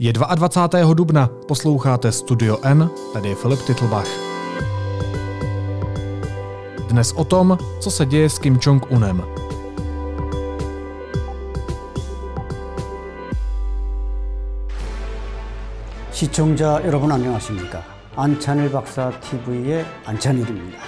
Je 22. dubna, posloucháte Studio N, tady je Filip Titlbach. Dnes o tom, co se děje s Kim Jong-unem. 시청자 여러분 안녕하십니까? 안찬일 박사 TV의 안찬일입니다.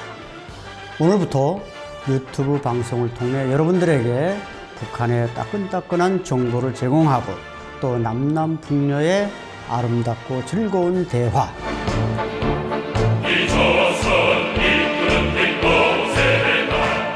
오늘부터 유튜브 방송을 통해 여러분들에게 북한의 따끈따끈한 정보를 제공하고 또 남남북녀의 아름답고 즐거운 대화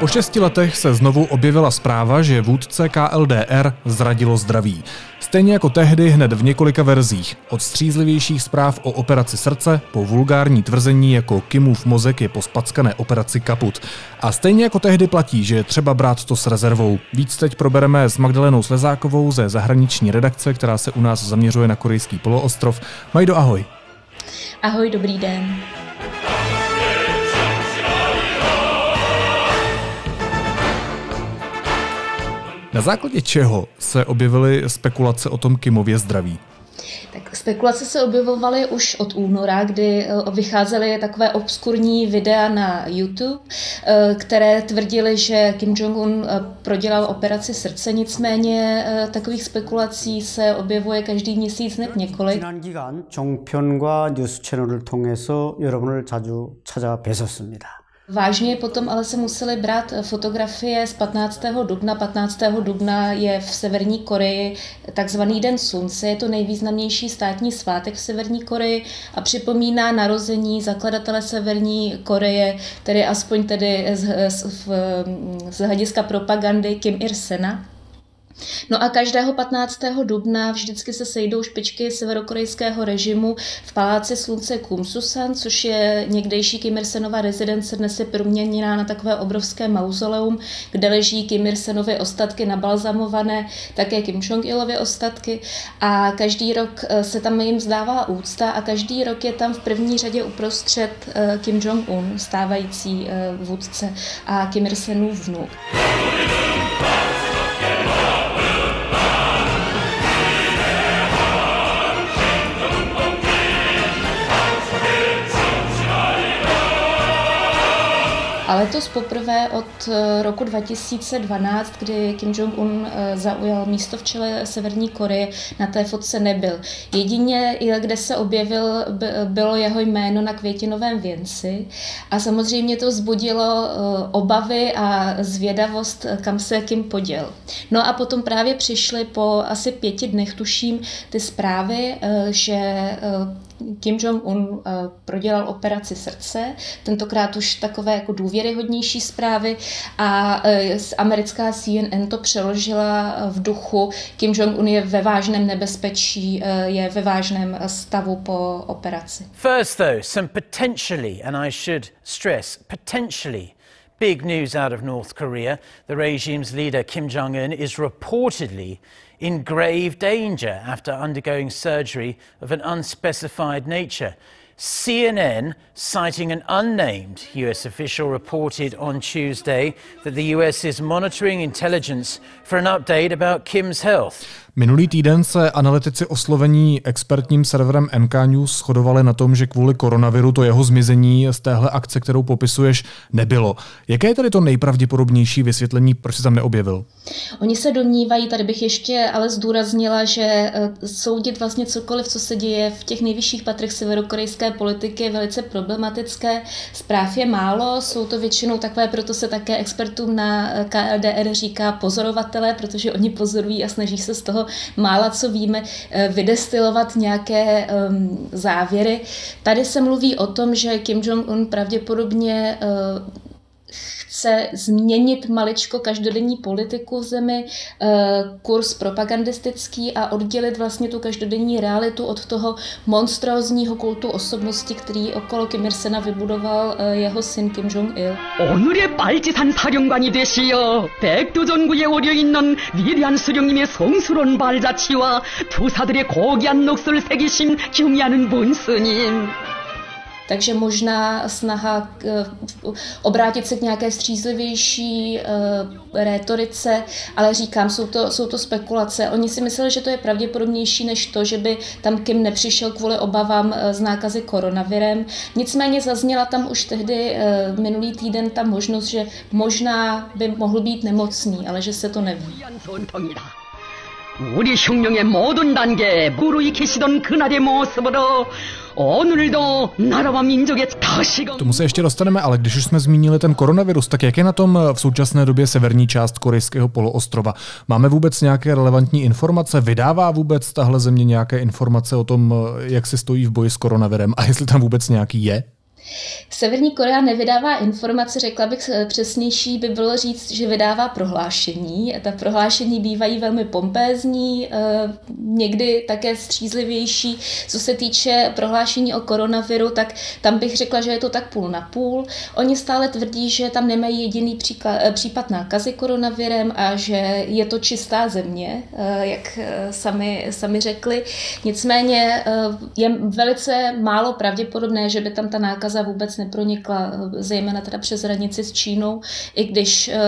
Po šesti letech se znovu objevila zpráva, že vůdce KLDR zradilo zdraví. Stejně jako tehdy hned v několika verzích. Od střízlivějších zpráv o operaci srdce po vulgární tvrzení jako Kimův mozek je po spackané operaci kaput. A stejně jako tehdy platí, že je třeba brát to s rezervou. Víc teď probereme s Magdalenou Slezákovou ze zahraniční redakce, která se u nás zaměřuje na korejský poloostrov. Majdo, ahoj. Ahoj, dobrý den. Na základě čeho se objevily spekulace o tom Kimově zdraví? Tak spekulace se objevovaly už od února, kdy eh, vycházely takové obskurní videa na YouTube, eh, které tvrdily, že Kim Jong-un eh, prodělal operaci srdce, nicméně takových spekulací se objevuje každý měsíc hned několik. 지난 기간 종편과 뉴스 채널을 통해서 여러분을 자주 찾아뵀었습니다. Vážně potom ale se museli brát fotografie z 15. dubna. 15. dubna je v Severní Koreji takzvaný Den slunce. Je to nejvýznamnější státní svátek v Severní Koreji a připomíná narození zakladatele Severní Koreje, tedy aspoň tedy z, z, z hlediska propagandy Kim Ir-sena. No a každého 15. dubna vždycky se sejdou špičky severokorejského režimu v paláci slunce Kumsusan, což je někdejší Kim Il-senova rezidence, dnes je proměněná na takové obrovské mauzoleum, kde leží Kim Il-senovy ostatky nabalzamované, také Kim Jong-ilovy ostatky a každý rok eh, se tam jim zdává úcta a každý rok je tam v první řadě uprostřed eh, Kim Jong-un, stávající eh, vůdce a Kim Il-senův vnuk. A letos poprvé od eh, roku 2012, kdy Kim Jong-un eh, zaujal místo v čele Severní Koreje, na té fotce nebyl. Jedině, kde se objevil, bylo jeho jméno na květinovém věnci a samozřejmě to vzbudilo eh, obavy a zvědavost, kam se Kim poděl. No a potom právě přišly po asi pěti dnech, tuším, ty zprávy, že Kim Jong-un prodělal operaci srdce, tentokrát už takové jako důvěryhodnější zprávy a americká CNN to přeložila v duchu Kim Jong-un je ve vážném nebezpečí, je ve vážném stavu po operaci. First though, some potentially, and I should stress, potentially Big news out of North Korea. The regime's leader, Kim Jong un, is reportedly in grave danger after undergoing surgery of an unspecified nature. CNN, citing an unnamed US official, reported on Tuesday that the US is monitoring intelligence for an update about Kim's health. Minulý týden se analytici oslovení expertním serverem NK News shodovali na tom, že kvůli koronaviru to jeho zmizení z téhle akce, kterou popisuješ, nebylo. Jaké je tady to nejpravděpodobnější vysvětlení, proč se tam neobjevil? Oni se domnívají, tady bych ještě ale zdůraznila, že eh, soudit vlastně cokoliv, co se děje v těch nejvyšších patrech severokorejské politiky je velice problematické. Zpráv je málo, jsou to většinou takové, proto se také expertům na eh, KLDR říká pozorovatelé, protože oni pozorují a snaží se z toho mála, co víme, eh, vydestilovat nějaké um, závěry. Tady se mluví o tom, že Kim Jong-un pravděpodobně uh, chce změnit maličko každodenní politiku v zemi, eh, kurz propagandistický a oddělit vlastně tu každodenní realitu od toho monstrózního kultu osobnosti, který okolo Kim Il-sena vybudoval eh, jeho syn Kim Jong-il. 오늘의 빨치산 사령관이 되시어 백두전구에 오려 있는 위대한 수령님의 성스러운 발자취와 투사들의 고귀한 녹슬 새기심 경의하는 본스님. takže možná snaha obrátit se k nějaké střízlivější rétorice, ale říkám, jsou to, jsou to spekulace. Oni si mysleli, že to je pravděpodobnější než to, že by tam Kim nepřišel kvůli obavám z nákazy koronavirem. Nicméně zazněla tam už tehdy minulý týden ta možnost, že možná by mohl být nemocný, ale že se to neví. 우리 흉룡의 모든 단계 무르익히시던 그날의 모습으로 k tomu se ještě dostaneme, ale když už jsme zmínili ten koronavirus, tak jak je na tom v současné době severní část korejského poloostrova? Máme vůbec nějaké relevantní informace? Vydává vůbec tahle země nějaké informace o tom, jak se stojí v boji s koronavirem a jestli tam vůbec nějaký je? Severní Korea nevydává informace, řekla bych eh, přesnější by bylo říct, že vydává prohlášení. Ta prohlášení bývají velmi pompézní, eh, někdy také střízlivější. Co se týče prohlášení o koronaviru, tak tam bych řekla, že je to tak půl na půl. Oni stále tvrdí, že tam nemají jediný eh, případ nákazy koronavirem a že je to čistá země, jak sami, sami řekli. Nicméně je velice málo pravděpodobné, že by tam ta nákaza nákaza vůbec nepronikla, zejména teda přes hranici s Čínou, i když eh,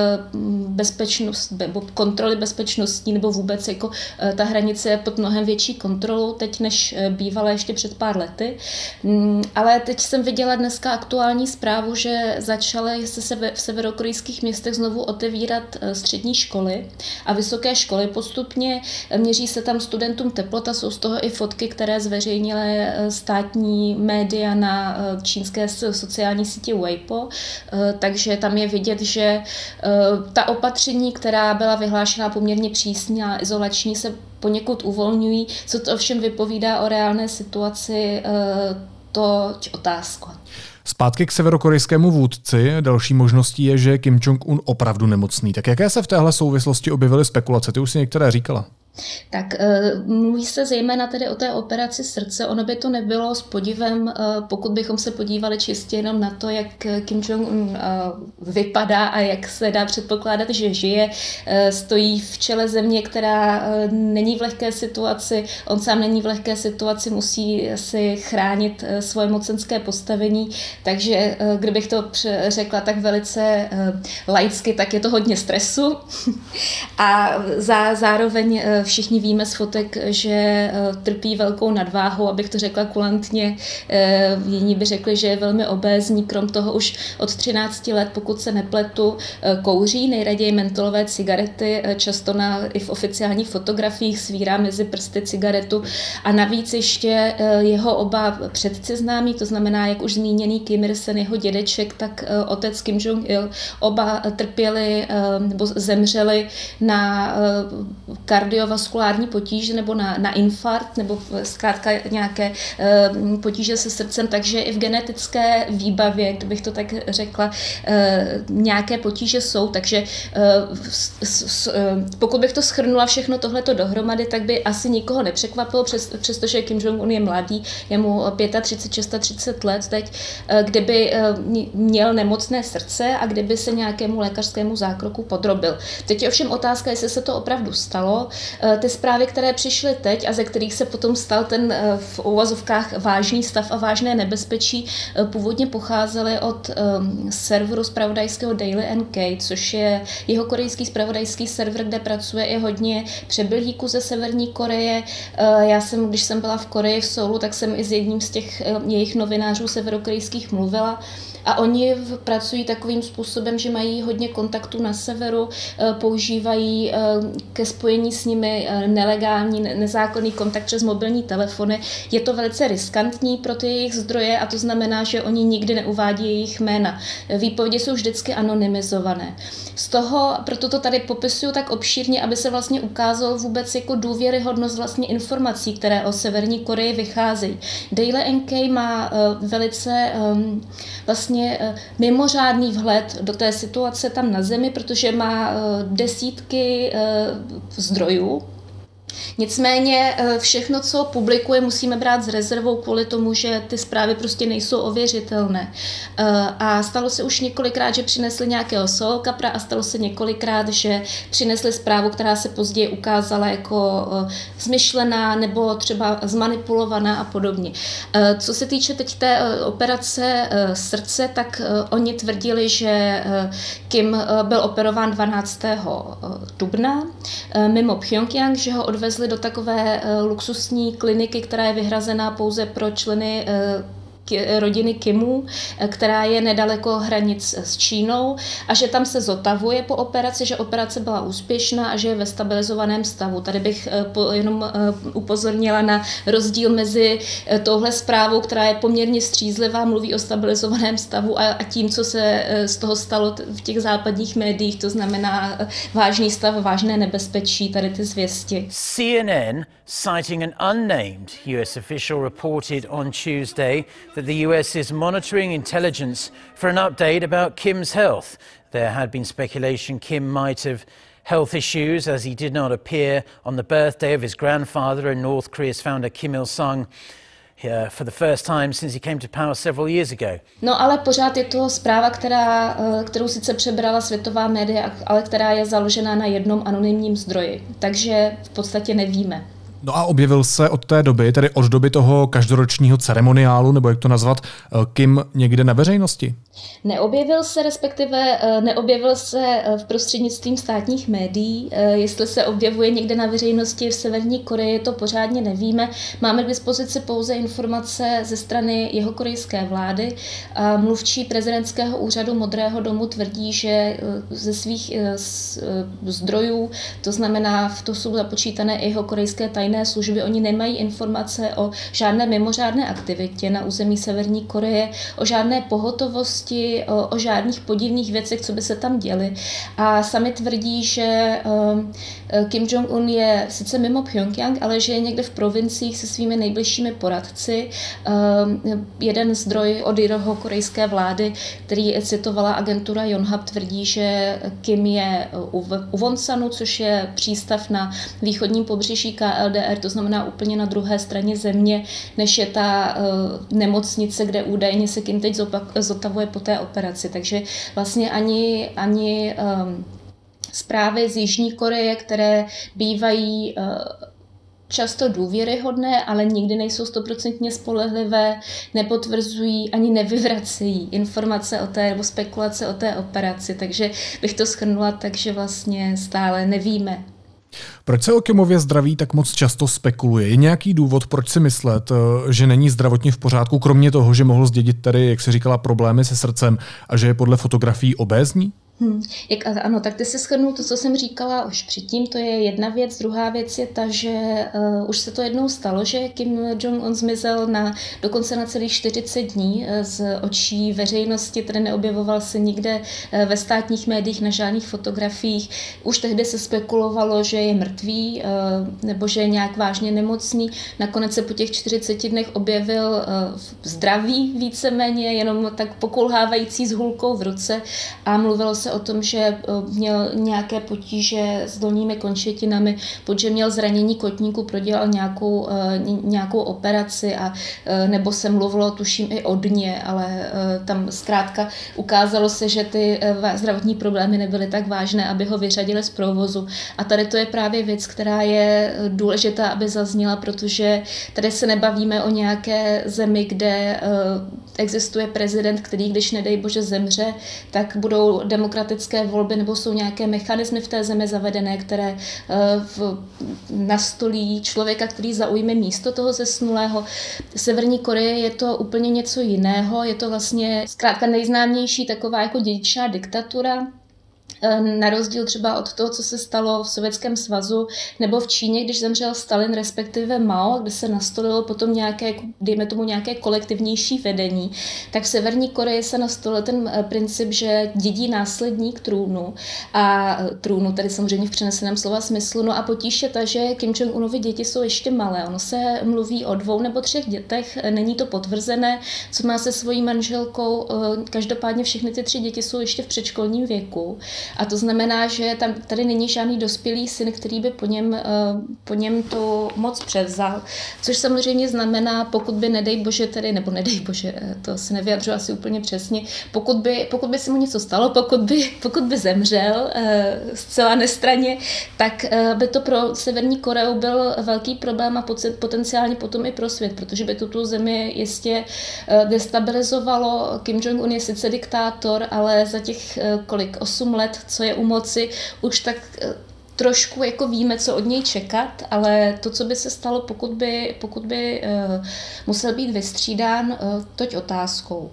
bezpečnost, nebo kontroly bezpečnostní, nebo vůbec jako eh, ta hranice je pod mnohem větší kontrolou teď, než eh, bývala ještě před pár lety. Mm, ale teď jsem viděla dneska aktuální zprávu, že začaly se v severokorejských městech znovu otevírat střední školy a vysoké školy postupně. Měří se tam studentům teplota, jsou z toho i fotky, které zveřejnily státní média na čínské čínské sociální síti Weibo, eh, takže tam je vidět, že eh, ta opatření, která byla vyhlášena poměrně přísně a izolační, se poněkud uvolňují. Co to ovšem vypovídá o reálné situaci, eh, to otázka. Zpátky k severokorejskému vůdci. Další možností je, že Kim Jong-un opravdu nemocný. Tak jaké se v téhle souvislosti objevily spekulace? Ty už si některé říkala. Tak eh, mluví se zejména tedy o té operaci srdce. Ono by to nebylo s podivem, eh, pokud bychom se podívali čistě jenom na to, jak Kim Jong-un eh, vypadá a jak se dá předpokládat, že žije. Stojí v čele země, která není v lehké situaci. On sám není v lehké situaci, musí si chránit svoje mocenské postavení. Takže kdybych to řekla tak velice laicky, tak je to hodně stresu. a zároveň všichni víme z fotek, že eh, trpí velkou nadváhou, abych to řekla kulantně. Eh, jiní by řekli, že je velmi obézní, krom toho už od 13 let, pokud se nepletu, eh, kouří nejraději mentolové cigarety, často na, i v oficiálních fotografiích svírá mezi prsty cigaretu a navíc ještě jeho oba předci známí, to znamená, jak už zmíněný Kim Il-sen, jeho dědeček, tak otec Kim Jong-il, oba trpěli nebo zemřeli na kardio kardiovaskulární potíže nebo na, na infarkt nebo zkrátka nějaké uh, potíže se srdcem, takže i v genetické výbavě, kdybych to tak řekla, uh, nějaké potíže jsou, takže uh, pokud bych to schrnula všechno tohleto dohromady, tak by asi nikoho nepřekvapilo, přes, přestože Kim Jong-un je mladý, je mu 35, 30 let teď, kdyby měl nemocné srdce a kdyby se nějakému lékařskému zákroku podrobil. Teď je ovšem otázka, jestli se to opravdu stalo. Eh, ty zprávy, které přišly teď a ze kterých se potom stal ten eh, v uvazovkách vážný stav a vážné nebezpečí, eh, původně pocházely od serveru spravodajského Daily NK, což je jeho korejský spravodajský server, kde pracuje i hodně přebylíků ze Severní Koreje. Já jsem, když jsem byla v Koreji v Soulu, tak jsem i s jedním z těch jejich novinářů severokorejských mluvila. A oni pracují takovým způsobem, že mají hodně kontaktů na severu, eh, používají eh, ke spojení s nimi eh, nelegální, nezákonný kontakt přes mobilní telefony. Je to velice riskantní pro ty jejich zdroje a to znamená, že oni nikdy neuvádí jejich jména. Výpovědi jsou vždycky anonymizované. Z toho, proto to tady popisuju tak obšírně, aby se vlastně ukázalo vůbec jako důvěryhodnost vlastně informací, které o Severní Koreji vycházejí. Daily NK má velice um, vlastně vlastně eh, mimořádný vhled do té situace tam na zemi, protože má eh, desítky eh, zdrojů, Nicméně eh, všechno, co publikuje, musíme brát s rezervou kvůli tomu, že ty zprávy prostě nejsou ověřitelné. Eh, a stalo se už několikrát, že přinesli nějakého solokapra a stalo se několikrát, že přinesli zprávu, která se později ukázala jako eh, zmyšlená nebo třeba zmanipulovaná a podobně. Co se týče teď té operace srdce, tak oni tvrdili, že Kim byl operován 12. dubna mimo Pyongyang, že ho odvezli do takové eh, luxusní kliniky, která je vyhrazená pouze pro členy eh, rodiny Kimů, eh, která je nedaleko hranic s Čínou a že tam se zotavuje po operaci, že operace byla úspěšná a že je ve stabilizovaném stavu. Tady bych eh, jenom eh, upozornila na rozdíl mezi touhle zprávou, která je poměrně střízlivá, mluví o stabilizovaném stavu a tím, co se z toho stalo v těch západních médiích, to znamená vážný stav, vážné nebezpečí, tady ty zvěsti. CNN, citing an unnamed US official, reported on Tuesday that the US is monitoring intelligence for an update about Kim's health. There had been speculation Kim might have health issues as he did not appear on the birthday of his grandfather and North Korea's founder Kim Il sung. for the first time since he came to power several years ago. No ale pořád je to zpráva, která, eh, kterou sice přebrala světová média, ale která je založena na jednom anonymním zdroji. Takže v podstatě nevíme. No a objevil se od té doby, tedy od doby toho každoročního ceremoniálu, nebo jak to nazvat, eh, Kim někde na veřejnosti? Neobjevil se, respektive eh, neobjevil se eh, v prostřednictvím státních médií. Jestli se objevuje někde na veřejnosti v Severní Koreji, to pořádně nevíme. Máme k dispozici pouze informace ze strany jeho korejské vlády. Mluvčí prezidentského úřadu Modrého domu tvrdí, že ze svých zdrojů, to znamená, v to jsou započítané i jeho korejské tajné tajné služby, oni nemají informace o žádné mimořádné aktivitě na území Severní Koreje, o žádné pohotovosti, o, o žádných podivných věcech, co by se tam děly. A sami tvrdí, že um, Kim Jong-un je sice mimo Pyongyang, ale že je někde v provinciích se svými nejbližšími poradci. Um, jeden zdroj od jeho korejské vlády, který citovala agentura Yonhap, tvrdí, že Kim je u, u Wonsanu, což je přístav na východním pobřeží KLD LDR, to znamená úplně na druhé straně země, než je ta uh, nemocnice, kde údajně se Kim teď zotavuje po té operaci. Takže vlastně ani, ani um, zprávy z Jižní Koreje, které bývají uh, často důvěryhodné, ale nikdy nejsou stoprocentně spolehlivé, nepotvrzují ani nevyvracejí informace o té nebo spekulace o té operaci. Takže bych to schrnula tak, že vlastně stále nevíme, proč se o Kimově zdraví tak moc často spekuluje? Je nějaký důvod, proč si myslet, eh, že není zdravotně v pořádku, kromě toho, že mohl zdědit tady, jak se říkala, problémy se srdcem a že je podle fotografií obézní? Hmm. Jak, ano, tak ty se shrnul to, co jsem říkala už předtím, to je jedna věc. Druhá věc je ta, že uh, už se to jednou stalo, že Kim Jong-un zmizel na, dokonce na celých 40 dní uh, z očí veřejnosti, tedy neobjevoval se nikde uh, ve státních médiích na žádných fotografiích. Už tehdy se spekulovalo, že je mrtvý uh, nebo že je nějak vážně nemocný. Nakonec se po těch 40 dnech objevil uh, zdravý víceméně, jenom tak pokulhávající s hulkou v ruce a mluvilo se o tom, že eh, měl nějaké potíže s dolními končetinami, protože měl zranění kotníku, prodělal nějakou, eh, nějakou operaci a eh, nebo se mluvilo, tuším, i o dně, ale tam zkrátka ukázalo se, že ty zdravotní problémy nebyly tak vážné, aby ho vyřadili z provozu. A tady to je právě věc, která je důležitá, aby zazněla, protože tady se nebavíme o nějaké zemi, kde existuje prezident, který, když nedej bože zemře, tak budou demokratické volby nebo jsou nějaké mechanismy v té zemi zavedené, které eh, v, nastolí člověka, který zaujme místo toho zesnulého. Severní Koreje je to úplně něco jiného, je to vlastně zkrátka nejznámější taková jako dědičná diktatura, na rozdíl třeba od toho, co se stalo v Sovětském svazu nebo v Číně, když zemřel Stalin, respektive Mao, kde se nastolilo potom nějaké, dejme tomu nějaké kolektivnější vedení, tak v Severní Koreji se nastolil ten eh, princip, že dědí následník trůnu a eh, trůnu, tedy samozřejmě v přeneseném slova smyslu. No a potíž je ta, že Kim Jong-unovi děti jsou ještě malé. Ono se mluví o dvou nebo třech dětech, není to potvrzené, co má se svojí manželkou. Každopádně všechny ty tři děti jsou ještě v předškolním věku. A to znamená, že tam tady není žádný dospělý syn, který by po něm, po něm tu moc převzal. Což samozřejmě znamená, pokud by, nedej bože, tedy, nebo nedej bože, to se nevyjadřuje asi úplně přesně, pokud by, pokud by se mu něco stalo, pokud by, pokud by zemřel zcela nestraně, tak by to pro Severní Koreu byl velký problém a potenciálně potom i pro svět, protože by tuto zemi jistě eh, destabilizovalo. Kim Jong-un je sice diktátor, ale za těch eh, kolik, 8 let, co je u moci, už tak eh, trošku jako víme, co od něj čekat, ale to, co by se stalo, pokud by, pokud by uh, musel být vystřídán, uh, toť otázkou.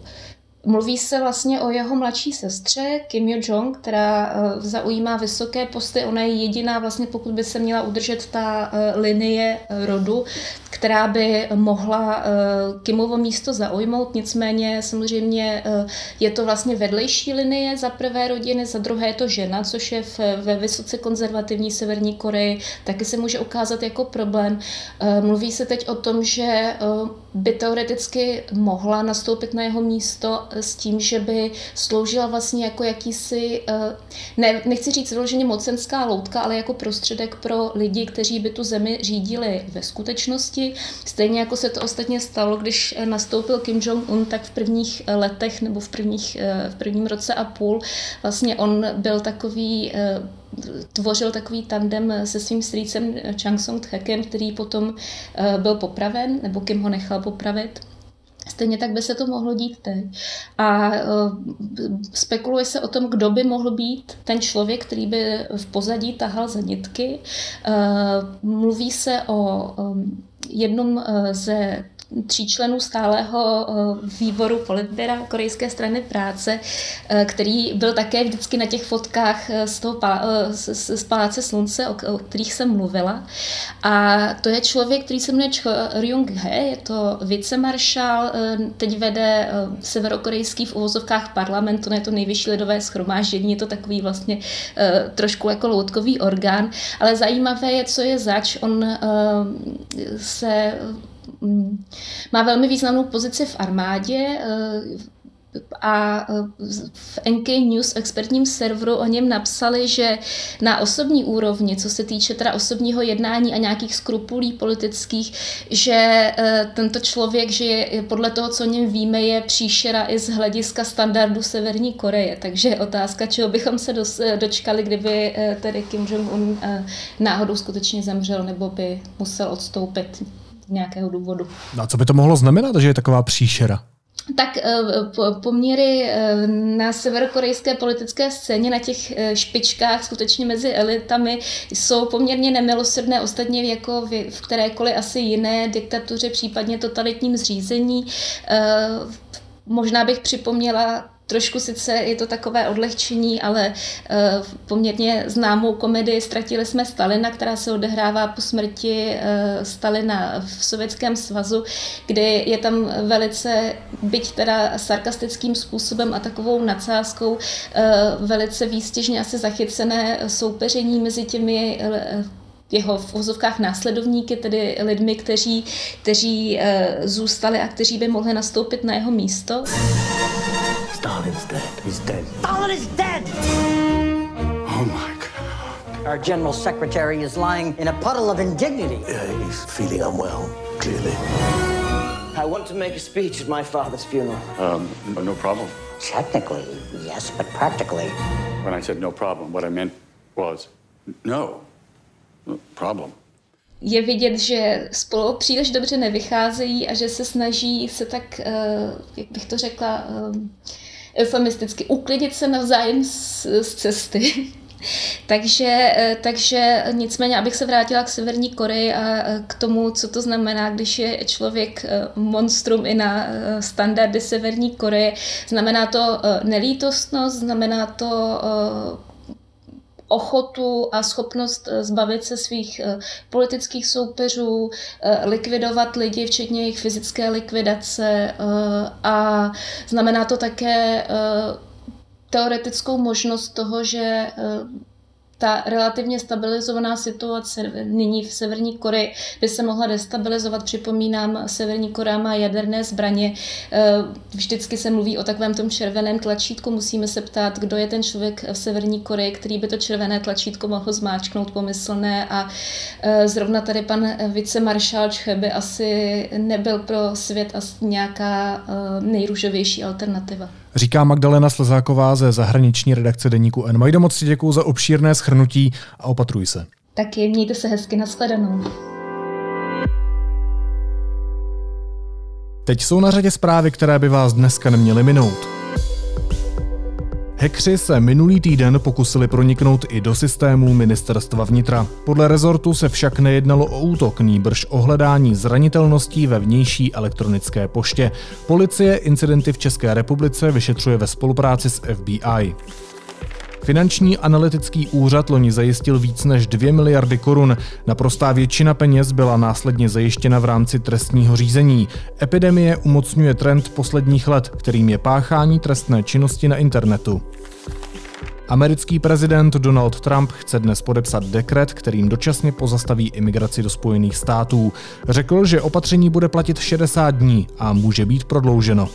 Mluví se vlastně o jeho mladší sestře Kim Yo-jong, která uh, zaujímá vysoké posty. Ona je jediná, vlastně pokud by se měla udržet ta linie rodu, která by mohla uh, Kimovo místo zaujmout. Nicméně samozřejmě uh, je to vlastně vedlejší linie za prvé rodiny, za druhé je to žena, což je ve vysoce konzervativní Severní Koreji, taky se může ukázat jako problém. Uh, mluví se teď o tom, že by teoreticky mohla nastoupit na jeho místo s tím, že by sloužila vlastně jako jakýsi, ne, nechci říct vyloženě mocenská loutka, ale jako prostředek pro lidi, kteří by tu zemi řídili ve skutečnosti Stejně jako se to ostatně stalo, když nastoupil Kim Jong-un, tak v prvních letech nebo v, prvních, eh, v prvním roce a půl vlastně on byl takový eh, tvořil takový tandem se svým strýcem Chang Song-tchekem, který potom eh, byl popraven, nebo Kim ho nechal popravit. Stejně tak by se to mohlo dít teď. A uh, spekuluje se o tom, kdo by mohl být ten člověk, který by v pozadí tahal za nitky. Uh, mluví se o um, jednom ze tří členů stálého eh, výboru politběra Korejské strany práce, eh, který byl také vždycky na těch fotkách eh, z, toho, z, z Paláce slunce, o, o kterých jsem mluvila. A to je člověk, který se jmenuje Cho Ryung He, je to vicemaršál, teď vede severokorejský v uvozovkách parlamentu, je to nejvyšší lidové schromáždění, je to takový vlastně trošku jako loutkový orgán, ale zajímavé je, co je zač. On se má velmi významnou pozici v armádě eh, a eh, v NK News expertním serveru o něm napsali, že na osobní úrovni, co se týče teda osobního jednání a nějakých skrupulí politických, že eh, tento člověk, že je, podle toho, co o něm víme, je příšera i z hlediska standardu Severní Koreje. Takže otázka, čeho bychom se dočkali, kdyby tedy Kim Jong-un náhodou skutečně zemřel nebo by musel odstoupit nějakého důvodu. No a co by to mohlo znamenat, že je taková příšera? Tak eh, poměry eh, na severokorejské politické scéně, na těch eh, špičkách, skutečně mezi elitami, jsou poměrně nemilosrdné, ostatně jako v kterékoliv asi jiné diktatuře, případně totalitním zřízení. Možná bych připomněla Trošku sice je to takové odlehčení, ale uh, poměrně známou komedii Ztratili jsme Stalina, která se odehrává po smrti uh, Stalina v Sovětském svazu, kdy je tam velice, byť teda sarkastickým způsobem a takovou nadsázkou, uh, velice výstěžně asi zachycené soupeření mezi těmi jeho v vozovkách následovníky, tedy lidmi, kteří, kteří zůstali a kteří by mohli nastoupit na jeho místo. Stalin's dead. He's dead. Stalin is dead! Oh my God. Our general secretary is lying in a puddle of indignity. Yeah, he's feeling unwell, clearly. I want to make a speech at my father's funeral. Um, no problem. Technically, yes, but practically. When I said no problem, what I meant was no problem. je vidět, že spolu příliš dobře nevycházejí a že se snaží se tak, uh, jak bych to řekla, uh, eufemisticky uklidit se navzájem z, z cesty. takže, eh, takže nicméně, abych se vrátila k Severní Koreji a k tomu, co to znamená, když je člověk eh, monstrum i na eh, standardy Severní Koreje, znamená to nelítostnost, znamená to ochotu a schopnost eh, zbavit se svých eh, politických soupeřů, eh, likvidovat lidi, včetně jejich fyzické likvidace a znamená to také teoretickou možnost toho, že ta relativně stabilizovaná situace nyní v Severní Koreji by se mohla destabilizovat. Připomínám, Severní Korea má jaderné zbraně. Eh, vždycky se mluví o takovém tom červeném tlačítku. Musíme se ptát, kdo je ten člověk v Severní Koreji, který by to červené tlačítko mohl zmáčknout pomyslné. A eh, zrovna tady pan vicemaršál Čche by asi nebyl pro svět asi nějaká eh, nejrůžovější alternativa. Říká Magdalena Slezáková ze zahraniční redakce Deníku N. Majdo, moc děkuji za obšírné schrnutí a opatruj se. Taky mějte se hezky, nashledanou. Teď jsou na řadě zprávy, které by vás dneska neměly minout. Hekři se minulý týden pokusili proniknout i do systému ministerstva vnitra. Podle rezortu se však nejednalo o útok, nýbrž o hledání zranitelností ve vnější elektronické poště. Policie incidenty v České republice vyšetřuje ve spolupráci s FBI. Finanční analytický úřad loni zajistil víc než 2 miliardy korun. Naprostá většina peněz byla následně zajištěna v rámci trestního řízení. Epidemie umocňuje trend posledních let, kterým je páchání trestné činnosti na internetu. Americký prezident Donald Trump chce dnes podepsat dekret, kterým dočasně pozastaví imigraci do Spojených států. Řekl, že opatření bude platit 60 dní a může být prodlouženo.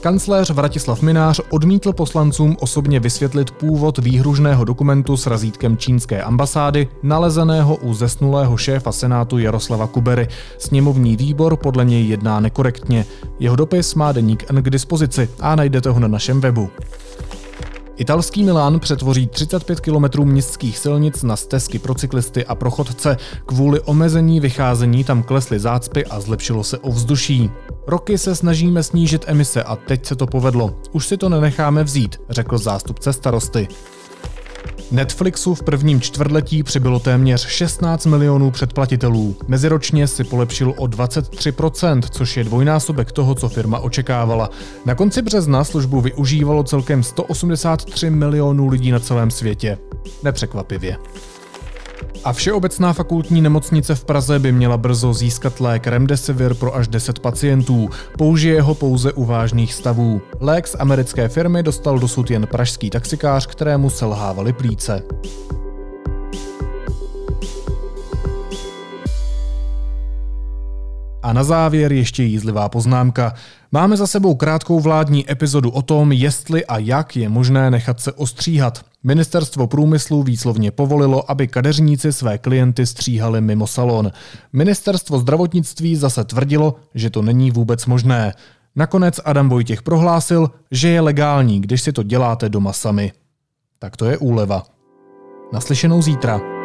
Kancléř Vratislav Minář odmítl poslancům osobně vysvětlit původ výhružného dokumentu s razítkem čínské ambasády, nalezeného u zesnulého šéfa Senátu Jaroslava Kubery. Sněmovní výbor podle něj jedná nekorektně. Jeho dopis má deník N k dispozici a najdete ho na našem webu. Italský Milán přetvoří 35 km městských silnic na stezky pro cyklisty a pro chodce. Kvůli omezení vycházení tam klesly zácpy a zlepšilo se ovzduší. Roky se snažíme snížit emise a teď se to povedlo. Už si to nenecháme vzít, řekl zástupce starosty. Netflixu v prvním čtvrtletí přibylo téměř 16 milionů předplatitelů. Meziročně si polepšil o 23%, což je dvojnásobek toho, co firma očekávala. Na konci března službu využívalo celkem 183 milionů lidí na celém světě. Nepřekvapivě. A Všeobecná fakultní nemocnice v Praze by měla brzo získat lék Remdesivir pro až 10 pacientů. Použije ho pouze u vážných stavů. Lék z americké firmy dostal dosud jen pražský taxikář, kterému selhávaly plíce. A na závěr ještě jízlivá poznámka. Máme za sebou krátkou vládní epizodu o tom, jestli a jak je možné nechat se ostříhat. Ministerstvo průmyslu výslovně povolilo, aby kadeřníci své klienty stříhali mimo salon. Ministerstvo zdravotnictví zase tvrdilo, že to není vůbec možné. Nakonec Adam Vojtěch prohlásil, že je legální, když si to děláte doma sami. Tak to je úleva. Naslyšenou zítra.